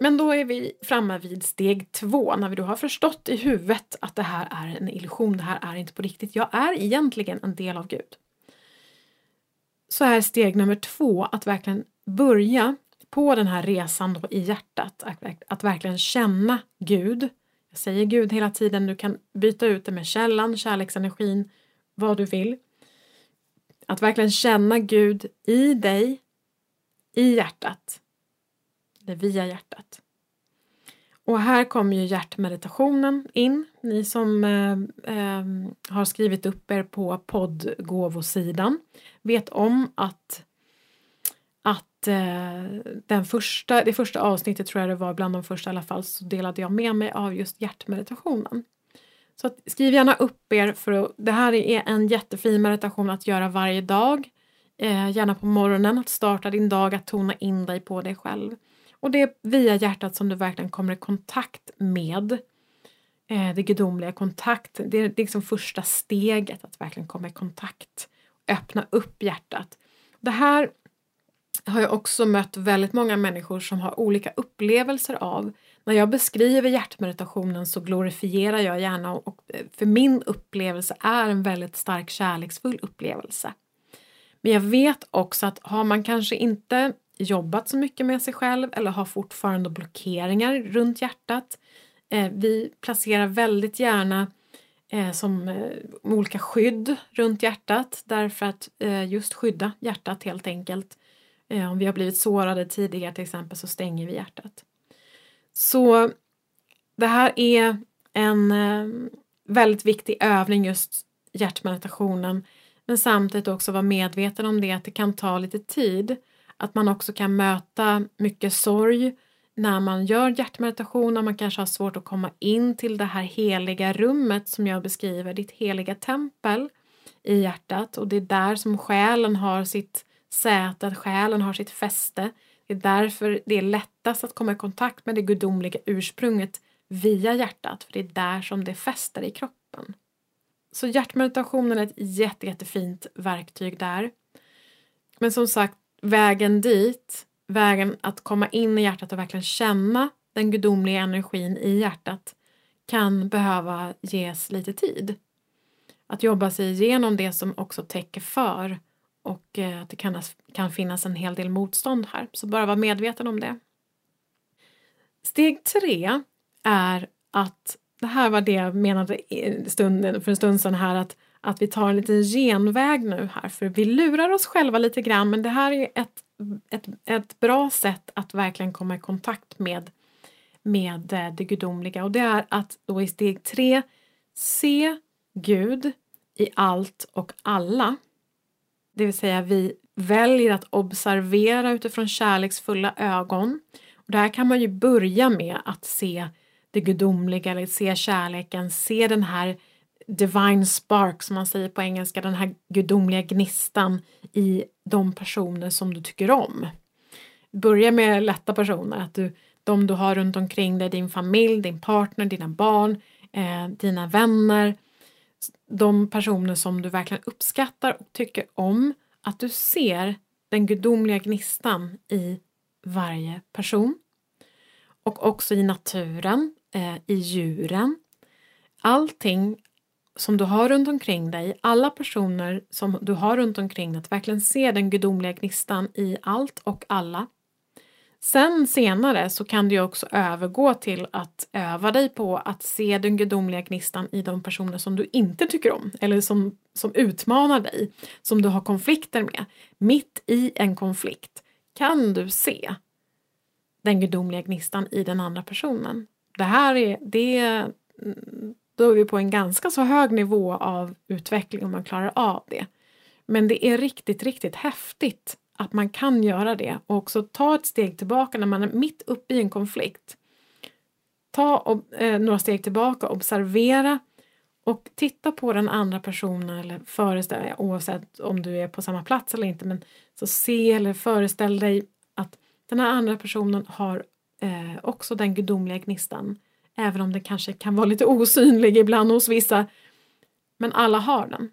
Men då är vi framme vid steg två, när vi då har förstått i huvudet att det här är en illusion, det här är inte på riktigt. Jag är egentligen en del av Gud. Så är steg nummer två att verkligen börja på den här resan då i hjärtat, att, att verkligen känna Gud jag säger Gud hela tiden, du kan byta ut det med källan, kärleksenergin, vad du vill. Att verkligen känna Gud i dig, i hjärtat. Eller via hjärtat. Och här kommer ju hjärtmeditationen in. Ni som eh, eh, har skrivit upp er på poddgåvosidan vet om att att eh, den första, det första avsnittet tror jag det var, bland de första i alla fall, så delade jag med mig av just hjärtmeditationen. Så att, skriv gärna upp er för att, det här är en jättefin meditation att göra varje dag. Eh, gärna på morgonen, att starta din dag, att tona in dig på dig själv. Och det är via hjärtat som du verkligen kommer i kontakt med eh, det gudomliga kontakt. Det är liksom första steget att verkligen komma i kontakt. Öppna upp hjärtat. Det här har jag också mött väldigt många människor som har olika upplevelser av. När jag beskriver hjärtmeditationen så glorifierar jag gärna och eh, för min upplevelse är en väldigt stark kärleksfull upplevelse. Men jag vet också att har man kanske inte jobbat så mycket med sig själv eller har fortfarande blockeringar runt hjärtat. Eh, vi placerar väldigt gärna eh, som olika skydd runt hjärtat därför att just skydda hjärtat helt enkelt. Eh, om vi har blivit sårade tidigare till exempel så stänger vi hjärtat. Så det här är en eh, väldigt viktig övning just hjärtmeditationen men samtidigt också vara medveten om det att det kan ta lite tid. Att man också kan möta mycket sorg när man gör hjärtmeditation och man kanske har svårt att komma in till det här heliga rummet som jag beskriver, ditt heliga tempel i hjärtat och det är där som själen har sitt Sätet, själen har sitt fäste. Det är därför det är lättast att komma i kontakt med det gudomliga ursprunget via hjärtat, för det är där som det fäster i kroppen. Så hjärtmeditationen är ett jätte, jättefint verktyg där. Men som sagt, vägen dit, vägen att komma in i hjärtat och verkligen känna den gudomliga energin i hjärtat kan behöva ges lite tid. att jobba sig igenom det som också täcker för och eh, att det kan, kan finnas en hel del motstånd här. Så bara vara medveten om det. Steg tre är att, det här var det jag menade stunden, för en stund sedan här, att, att vi tar en liten genväg nu här, för vi lurar oss själva lite grann, men det här är ett, ett, ett bra sätt att verkligen komma i kontakt med, med eh, det gudomliga och det är att då i steg tre se Gud i allt och alla. Det vill säga vi väljer att observera utifrån kärleksfulla ögon. Och där kan man ju börja med att se det gudomliga, eller se kärleken, se den här divine spark som man säger på engelska, den här gudomliga gnistan i de personer som du tycker om. Börja med lätta personer, att du, de du har runt omkring dig, din familj, din partner, dina barn, eh, dina vänner, de personer som du verkligen uppskattar och tycker om, att du ser den gudomliga gnistan i varje person. Och också i naturen, eh, i djuren. Allting som du har runt omkring dig, alla personer som du har runt omkring dig, att verkligen se den gudomliga gnistan i allt och alla. Sen senare så kan du också övergå till att öva dig på att se den gudomliga gnistan i de personer som du inte tycker om eller som, som utmanar dig, som du har konflikter med. Mitt i en konflikt kan du se den gudomliga gnistan i den andra personen. Det här är, det, då är vi på en ganska så hög nivå av utveckling om man klarar av det. Men det är riktigt, riktigt häftigt att man kan göra det och också ta ett steg tillbaka när man är mitt uppe i en konflikt. Ta och, eh, några steg tillbaka, observera och titta på den andra personen eller föreställ dig, oavsett om du är på samma plats eller inte, men så se eller föreställ dig att den här andra personen har eh, också den gudomliga gnistan, även om den kanske kan vara lite osynlig ibland hos vissa, men alla har den.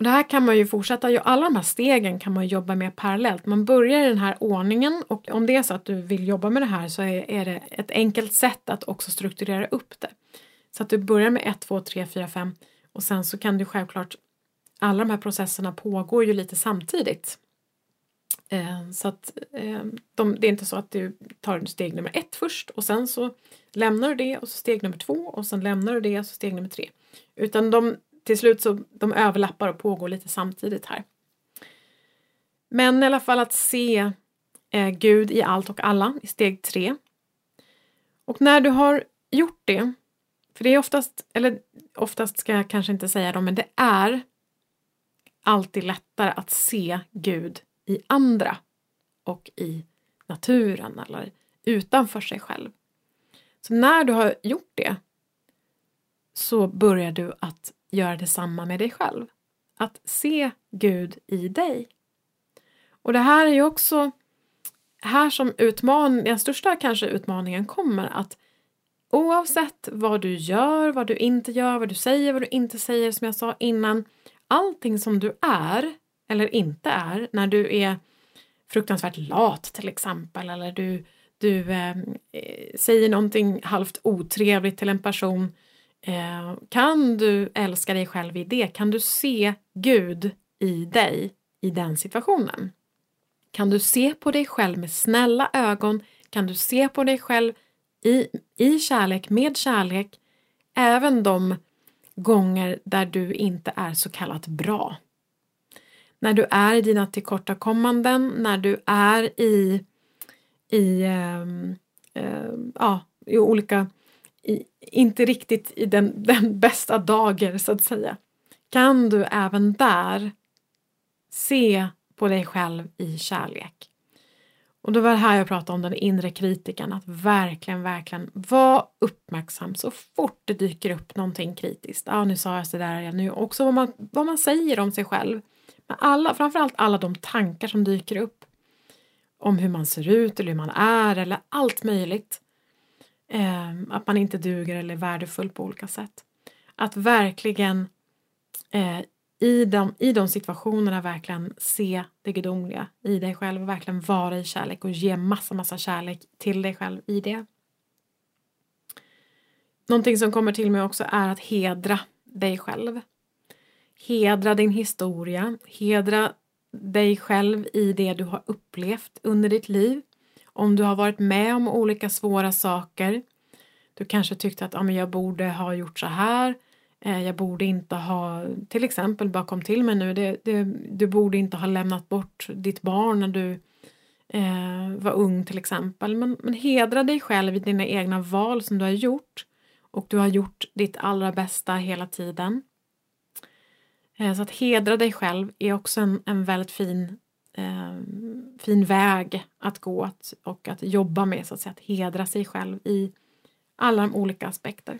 Och det här kan man ju fortsätta, alla de här stegen kan man jobba med parallellt. Man börjar i den här ordningen och om det är så att du vill jobba med det här så är, det ett enkelt sätt att också strukturera upp det. Så att du börjar med 1, 2, 3, 4, 5 och sen så kan du självklart, alla de här processerna pågår ju lite samtidigt. Eh, så att eh, de, det är inte så att du tar steg nummer ett först och sen så lämnar du det och så steg nummer två och sen lämnar du det och så steg nummer tre. Utan de till slut så de överlappar och pågår lite samtidigt här. Men i alla fall att se eh, Gud i allt och alla i steg tre. Och när du har gjort det, för det är oftast, eller oftast ska jag kanske inte säga det, men det är alltid lättare att se Gud i andra och i naturen eller utanför sig själv. Så när du har gjort det så börjar du att göra detsamma med dig själv. Att se Gud i dig. Och det här är ju också här som utman den största kanske utmaningen kommer att oavsett vad du gör, vad du inte gör, vad du säger, vad du inte säger som jag sa innan, allting som du är eller inte är när du är fruktansvärt lat till exempel eller du, du eh, eh säger någonting halvt otrevligt till en person Eh, kan du älska dig själv i det? Kan du se Gud i dig i den situationen? Kan du se på dig själv med snälla ögon? Kan du se på dig själv i, i kärlek, med kärlek, även de gånger där du inte är så kallat bra? När du är i dina tillkortakommanden, när du är i, i, eh, eh, ja, i olika i, inte riktigt i den, den bästa dagen så att säga. Kan du även där se på dig själv i kärlek? Och då var det här jag pratade om den inre kritiken, att verkligen, verkligen vara uppmärksam så fort det dyker upp någonting kritiskt. Ja, nu sa jag sådär igen, nu också vad man, vad man säger om sig själv. Men alla, framförallt alla de tankar som dyker upp om hur man ser ut eller hur man är eller allt möjligt. Eh, att man inte duger eller är värdefull på olika sätt. Att verkligen eh, i, de, i de situationerna verkligen se det gudomliga i dig själv och verkligen vara i kärlek och ge massa, massa kärlek till dig själv i det. Någonting som kommer till mig också är att hedra dig själv. Hedra din historia, hedra dig själv i det du har upplevt under ditt liv. Om du har varit med om olika svåra saker. Du kanske tyckte att ah, men jag borde ha gjort så här. Eh, jag borde inte ha, till exempel bara kom till mig nu, det, det, du borde inte ha lämnat bort ditt barn när du eh, var ung till exempel. Men, men hedra dig själv i dina egna val som du har gjort och du har gjort ditt allra bästa hela tiden. Eh, så att hedra dig själv är också en, en väldigt fin, eh, fin väg att gå att, och att jobba med, så att säga, att hedra sig själv i alla de olika aspekter.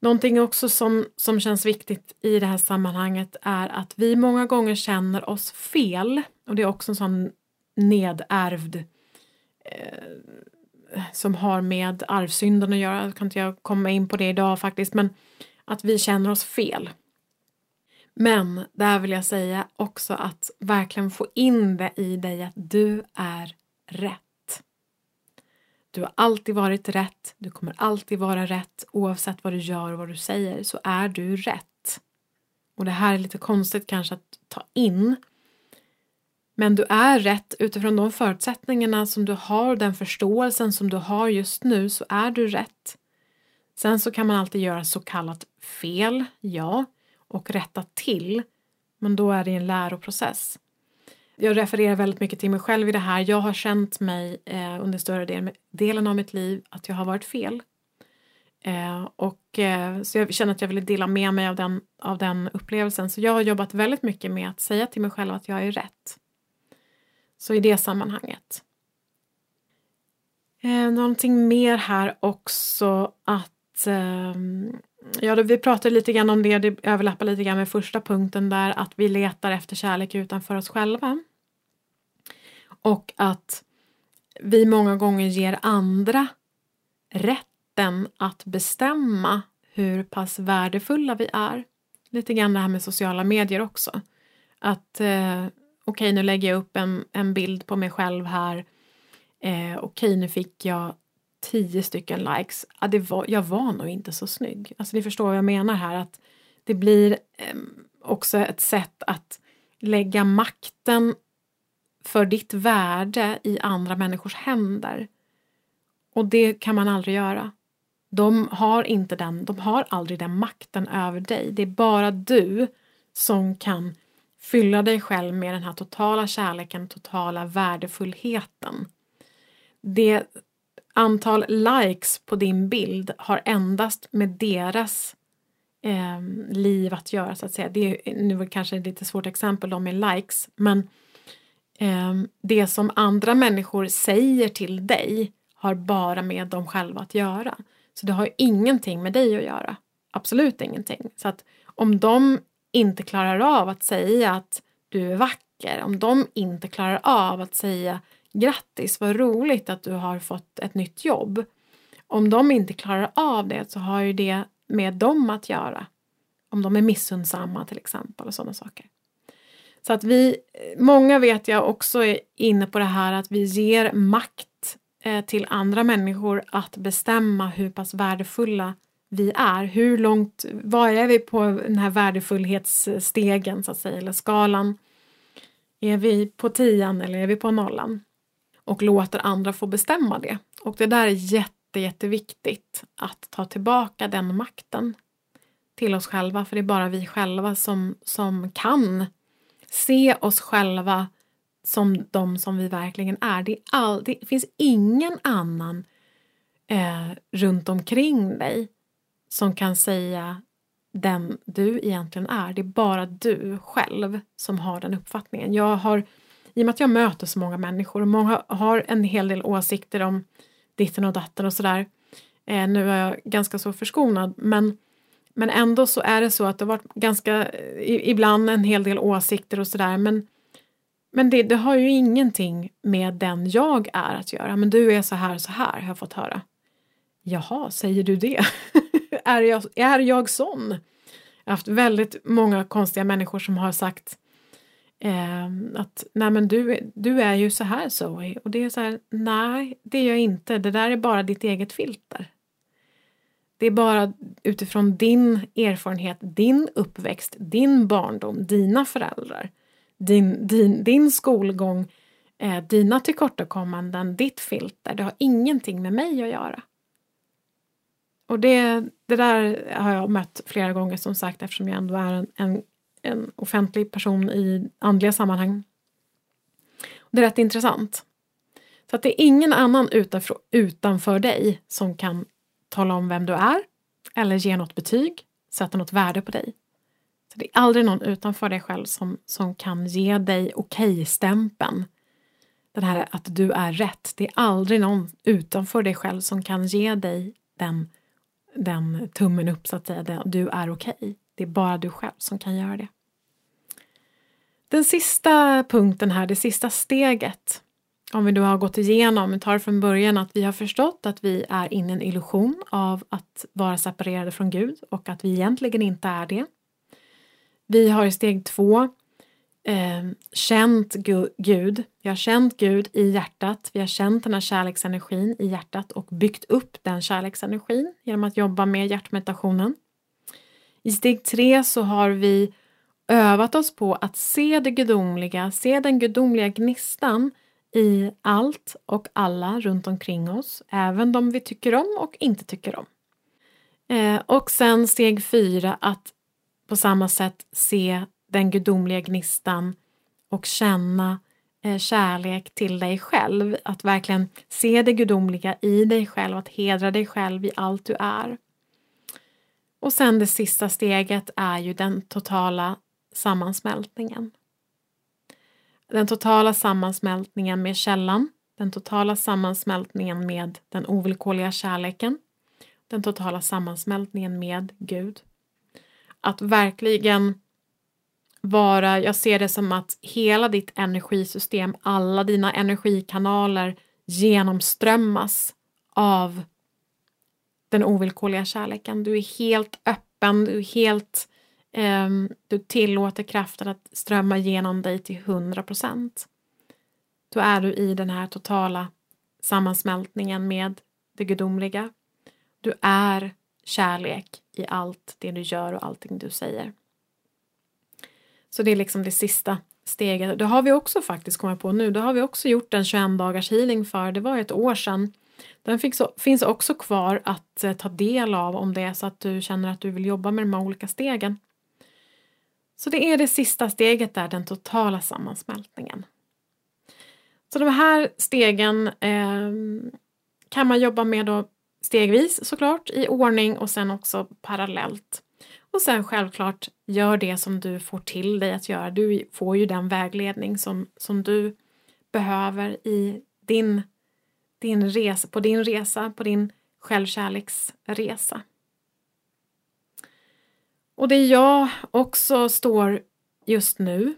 Någonting också som, som känns viktigt i det här sammanhanget är att vi många gånger känner oss fel och det är också en sån nedärvd eh, som har med arvsynden att göra, jag kan inte jag komma in på det idag faktiskt, men att vi känner oss fel. Men där vill jag säga också att verkligen få in det i dig att du är rätt. Du har alltid varit rätt, du kommer alltid vara rätt oavsett vad du gör och vad du säger så är du rätt. Och det här är lite konstigt kanske att ta in men du är rätt utifrån de förutsättningarna som du har, och den förståelsen som du har just nu så är du rätt. Sen så kan man alltid göra så kallat fel, ja, och rätta till, men då är det en läroprocess. Jag refererar väldigt mycket till mig själv i det här. Jag har känt mig eh, under större delen av mitt liv att jag har varit fel. Eh, och, eh, så jag känner att jag vill dela med mig av den, av den upplevelsen. Så jag har jobbat väldigt mycket med att säga till mig själv att jag är rätt. Så i det sammanhanget. Eh, någonting mer här också att eh, Ja, vi pratade lite grann om det, det överlappar lite grann med första punkten där att vi letar efter kärlek utanför oss själva. Och att vi många gånger ger andra rätten att bestämma hur pass värdefulla vi är. Lite grann det här med sociala medier också. Att eh, okej, nu lägger jag upp en, en bild på mig själv här. Eh, okej, nu fick jag tio stycken likes. Ja, det var, jag var nog inte så snygg. Alltså ni förstår vad jag menar här att det blir eh, också ett sätt att lägga makten för ditt värde i andra människors händer. Och det kan man aldrig göra. De har inte den, de har aldrig den makten över dig. Det är bara du som kan fylla dig själv med den här totala kärleken, totala värdefullheten. Det antal likes på din bild har endast med deras eh, liv att göra så att säga. Det är nu kanske ett lite svårt exempel då med likes men eh, det som andra människor säger till dig har bara med dem själva att göra. Så det har ingenting med dig att göra. Absolut ingenting. Så att om de inte klarar av att säga att du är vacker, om de inte klarar av att säga grattis, vad roligt att du har fått ett nytt jobb. Om de inte klarar av det så har ju det med dem att göra. Om de är missundsamma till exempel och sådana saker. Så att vi, många vet jag också är inne på det här att vi ger makt eh, till andra människor att bestämma hur pass värdefulla vi är. Hur långt, var är vi på den här värdefullhetsstegen så att säga, eller skalan? Är vi på tian eller är vi på nollan? Och låter andra få bestämma det. Och det där är jätte, jätteviktigt att ta tillbaka den makten till oss själva, för det är bara vi själva som, som kan se oss själva som de som vi verkligen är. Det, är all, det finns ingen annan eh, runt omkring dig som kan säga den du egentligen är. Det är bara du själv som har den uppfattningen. Jag har, i och med att jag möter så många människor och många har en hel del åsikter om ditten och datten och sådär. Eh, nu är jag ganska så förskonad men, men ändå så är det så att det har varit ganska, ibland en hel del åsikter och sådär men men det, det har ju ingenting med den jag är att göra. Men du är så här, så här har jag fått höra. Jaha, säger du det? [LAUGHS] är, jag, är jag sån? Jag har haft väldigt många konstiga människor som har sagt eh, att nej men du, du är ju så här Zoe och det är så här nej det är jag inte det där är bara ditt eget filter. Det är bara utifrån din erfarenhet, din uppväxt, din barndom, dina föräldrar, din, din, din skolgång, eh, dina tillkortakommanden, ditt filter. Det har ingenting med mig att göra. Och det, det där har jag mött flera gånger som sagt eftersom jag ändå är en, en, en offentlig person i andliga sammanhang. Det är rätt intressant. Så att det är ingen annan utanför, utanför dig som kan tala om vem du är eller ge något betyg, sätta något värde på dig. Så Det är aldrig någon utanför dig själv som, som kan ge dig okej-stämpeln. Den här att du är rätt. Det är aldrig någon utanför dig själv som kan ge dig den, den tummen upp så att säga. Du är okej. Det är bara du själv som kan göra det. Den sista punkten här, det sista steget om vi då har gått igenom, vi tar från början att vi har förstått att vi är inne i en illusion av att vara separerade från Gud och att vi egentligen inte är det. Vi har i steg två eh, känt Gud, vi har känt Gud i hjärtat, vi har känt den här kärleksenergin i hjärtat och byggt upp den kärleksenergin genom att jobba med hjärtmeditationen. I steg tre så har vi övat oss på att se det gudomliga, se den gudomliga gnistan i allt och alla runt omkring oss, även de vi tycker om och inte tycker om. Eh, och sen steg fyra, att på samma sätt se den gudomliga gnistan och känna eh, kärlek till dig själv. Att verkligen se det gudomliga i dig själv, att hedra dig själv i allt du är. Och sen det sista steget är ju den totala sammansmältningen. Den totala sammansmältningen med källan, den totala sammansmältningen med den ovillkorliga kärleken, den totala sammansmältningen med Gud. Att verkligen vara, jag ser det som att hela ditt energisystem, alla dina energikanaler genomströmmas av den ovillkorliga kärleken. Du är helt öppen, du är helt Ehm, du tillåter kraften att strömma genom dig till 100 procent. Då är du i den här totala sammansmältningen med det gudomliga. Du är kärlek i allt det du gör och allting du säger. Så det är liksom det sista steget. Det har vi också faktiskt kommit på nu. Det har vi också gjort en 21 dagars healing för. Det var ett år sedan. Den finns också kvar att eh, ta del av om det är så att du känner att du vill jobba med de här olika stegen. Så det är det sista steget där, den totala sammansmältningen. Så de här stegen eh, kan man jobba med då stegvis såklart, i ordning och sen också parallellt. Och sen självklart, gör det som du får till dig att göra. Du får ju den vägledning som, som du behöver i din, din resa, på din resa, på din självkärleksresa. Och det jag också står just nu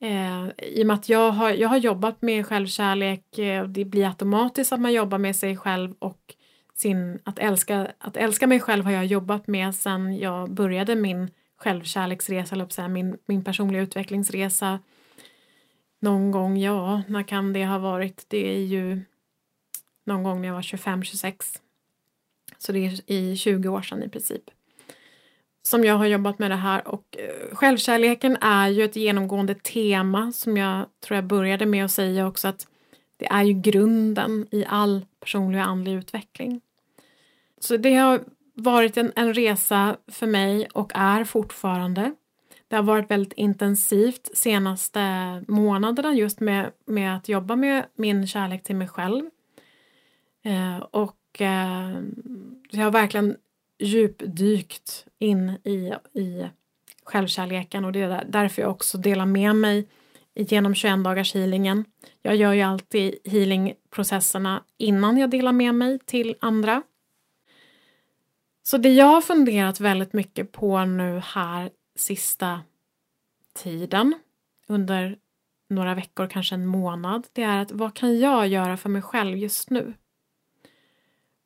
eh, i och med att jag har, jag har jobbat med självkärlek, eh, det blir automatiskt att man jobbar med sig själv och sin, att, älska, att älska mig själv har jag jobbat med sedan jag började min självkärleksresa, eller säga, min, min personliga utvecklingsresa. Någon gång, ja, när kan det ha varit? Det är ju någon gång när jag var 25-26. Så det är i 20 år sedan i princip som jag har jobbat med det här och eh, självkärleken är ju ett genomgående tema som jag tror jag började med att säga också att det är ju grunden i all personlig och andlig utveckling. Så det har varit en, en resa för mig och är fortfarande. Det har varit väldigt intensivt senaste månaderna just med, med att jobba med min kärlek till mig själv. Eh, och eh, jag har verkligen djupdykt in i, i självkärleken och det är därför jag också delar med mig genom 21 dagars healingen. Jag gör ju alltid healingprocesserna innan jag delar med mig till andra. Så det jag har funderat väldigt mycket på nu här sista tiden under några veckor, kanske en månad, det är att vad kan jag göra för mig själv just nu?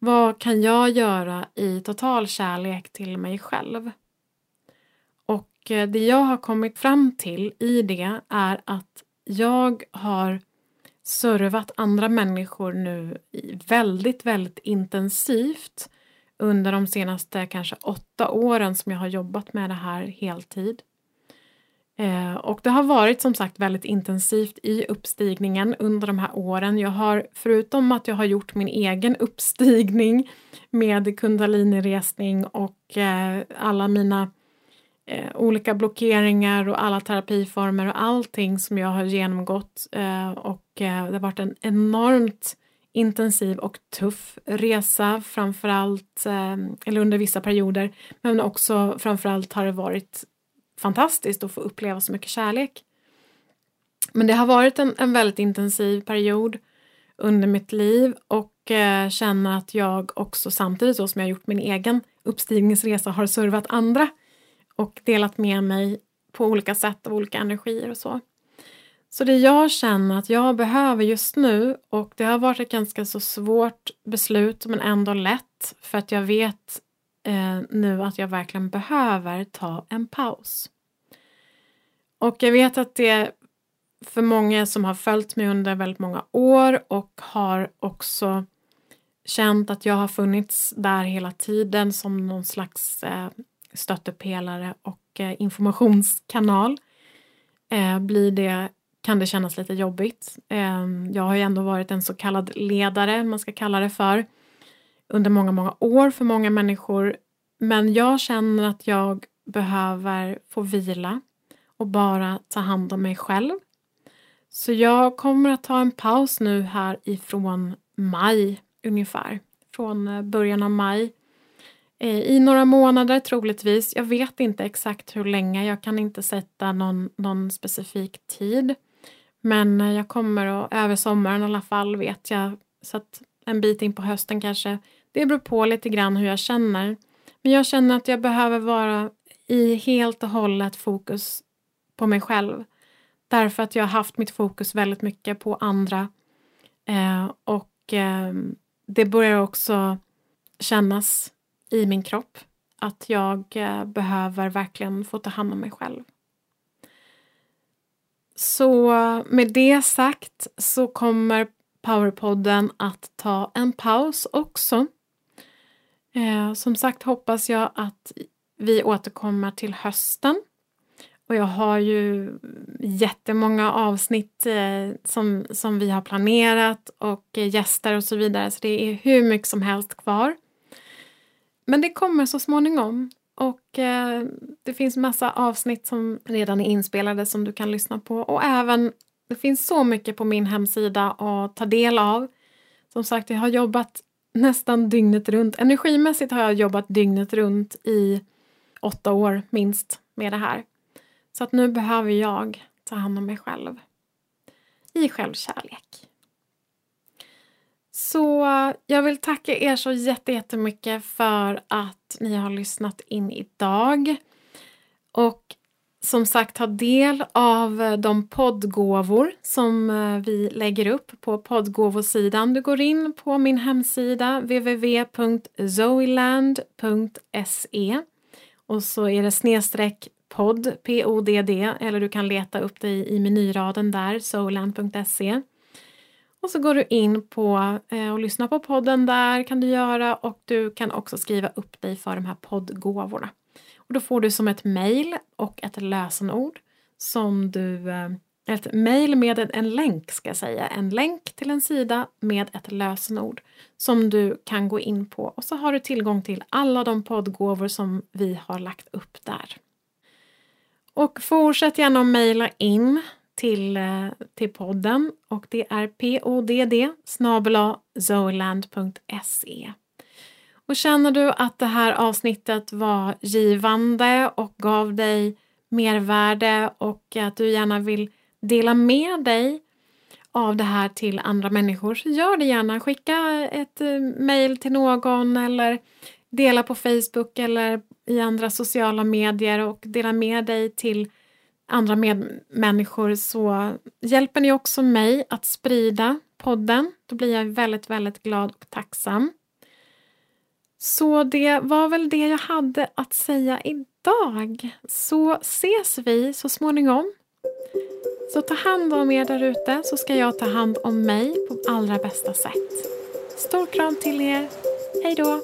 Vad kan jag göra i total kärlek till mig själv? Och eh, det jag har kommit fram till i det är att jag har servat andra människor nu väldigt, väldigt intensivt under de senaste kanske åtta åren som jag har jobbat med det här heltid. Eh, och det har varit som sagt väldigt intensivt i uppstigningen under de här åren. Jag har, förutom att jag har gjort min egen uppstigning med kundaliniresning och eh, alla mina eh, olika blockeringar och alla terapiformer och allting som jag har genomgått och det har varit en enormt intensiv och tuff resa framförallt, eller under vissa perioder, men också framförallt har det varit fantastiskt att få uppleva så mycket kärlek. Men det har varit en, en väldigt intensiv period under mitt liv och eh, känner att jag också samtidigt så som jag gjort min egen uppstigningsresa har servat andra och delat med mig på olika sätt av olika energier och så. Så det jag känner att jag behöver just nu och det har varit ett ganska så svårt beslut men ändå lätt för att jag vet eh, nu att jag verkligen behöver ta en paus. Och jag vet att det för många som har följt mig under väldigt många år och har också känt att jag har funnits där hela tiden som någon slags eh, stöttepelare och eh, informationskanal eh, blir det, kan det kännas lite jobbigt. Eh, jag har ju ändå varit en så kallad ledare, man ska kalla det för, under många, många år för många människor. Men jag känner att jag behöver få vila och bara ta hand om mig själv. Så jag kommer att ta en paus nu här ifrån maj ungefär. Från eh, början av maj eh, i några månader troligtvis. Jag vet inte exakt hur länge, jag kan inte sätta någon, någon specifik tid. Men eh, jag kommer att, över sommaren i alla fall vet jag, så att en bit in på hösten kanske. Det beror på lite grann hur jag känner. Men jag känner att jag behöver vara i helt och hållet fokus på mig själv. Därför att jag har haft mitt fokus väldigt mycket på andra. Eh, och eh, det börjar också kännas i min kropp. Att jag eh, behöver verkligen få ta hand om mig själv. Så med det sagt så kommer Powerpodden att ta en paus också. Eh, som sagt hoppas jag att vi återkommer till hösten. Och jag har ju jättemånga avsnitt eh, som, som vi har planerat och eh, gäster och så vidare så det är hur mycket som helst kvar. Men det kommer så småningom. Och eh, det finns massa avsnitt som redan är inspelade som du kan lyssna på. Och även, det finns så mycket på min hemsida att ta del av. Som sagt, jag har jobbat nästan dygnet runt. Energimässigt har jag jobbat dygnet runt i åtta år minst med det här. Så att nu behöver jag ta hand om mig själv. I självkärlek. Så jag vill tacka er så jättemycket för att ni har lyssnat in idag. Och som sagt ta del av eh, de poddgåvor som eh, vi lägger upp på poddgåvosidan. Du går in på min hemsida www.zoeland.se och så är det snedstreck podd, P-O-D-D, eller du kan leta upp dig i menyraden där, zoeland.se. Och så går du in på eh, och lyssnar på podden där kan du göra och du kan också skriva upp dig för de här poddgåvorna. Och då får du som ett mejl och ett lösenord som du eh, ett mejl med en, en länk ska jag säga, en länk till en sida med ett lösenord som du kan gå in på och så har du tillgång till alla de poddgåvor som vi har lagt upp där. Och fortsätt gärna att mejla in till, eh, till podden och det är podd zoeland.se. Och känner du att det här avsnittet var givande och gav dig mervärde och att du gärna vill dela med dig av det här till andra människor så gör det gärna. Skicka ett eh, mejl till någon eller dela på Facebook eller i andra sociala medier och dela med dig till andra medmänniskor så hjälper ni också mig att sprida podden. Då blir jag väldigt, väldigt glad och tacksam. Så det var väl det jag hade att säga idag. Så ses vi så småningom. Så ta hand om er där ute så ska jag ta hand om mig på allra bästa sätt. Stor kram till er. Hej då!